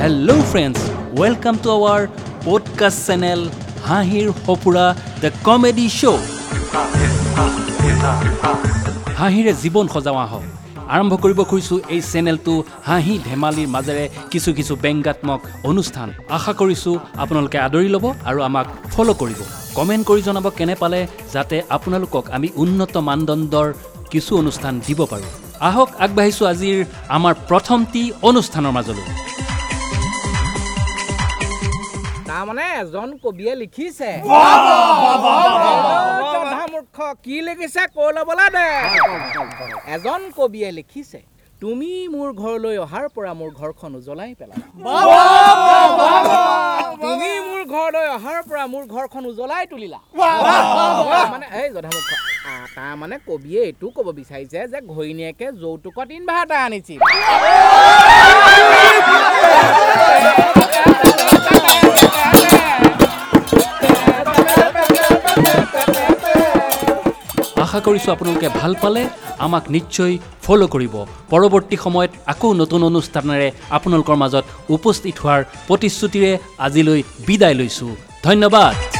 Hello' friends welcome to our podcast channel হাঁহিৰ সপোৰা the comedy show হাঁহিৰে জীৱন সজাওঁ আহক আৰম্ভ কৰিব খুজিছোঁ এই চেনেলটো হাঁহি ধেমালিৰ মাজেৰে কিছু কিছু ব্যংগাত্মক অনুষ্ঠান। আশা কৰিছোঁ আপোনালোকে আদৰি ল'ব আৰু আমাক ফ'ল' কৰিব। কমেণ্ট কৰি জনাব কেনে পালে যাতে আপোনালোকক আমি উন্নত মানদণ্ডৰ কিছু অনুষ্ঠান দিব পাৰোঁ। আহক আগবাঢ়িছোঁ আজিৰ আমাৰ প্ৰথমটি অনুষ্ঠানৰ মাজলৈ তাৰমানে এজন কবিয়ে লিখিছে মূৰ্খ কি লিখিছে কৈ ল'বলৈ দে এজন কবিয়ে লিখিছে তুমি মোৰ ঘৰলৈ অহাৰ পৰা মোৰ ঘৰখন উজ্বলাই পেলালা মোৰ পৰা মোৰ ঘৰখন উজ্বলাই তুলিলা। মানে এই আহ, তাৰমানে কবিয়ে এইটো ক'ব বিচাৰিছে যে ঘৈণীয়েকে যৌতুকত ইনভাৰ্টাৰ আনিছিল। আশা কৰিছোঁ আপোনালোকে ভাল পালে আমাক নিশ্চয় ফ'ল' কৰিব। পৰৱৰ্তী সময়ত আকৌ নতুন অনুষ্ঠানেৰে আপোনালোকৰ মাজত উপস্থিত হোৱাৰ প্ৰতিশ্ৰুতিৰে আজিলৈ বিদায় লৈছোঁ। ধন্যবাদ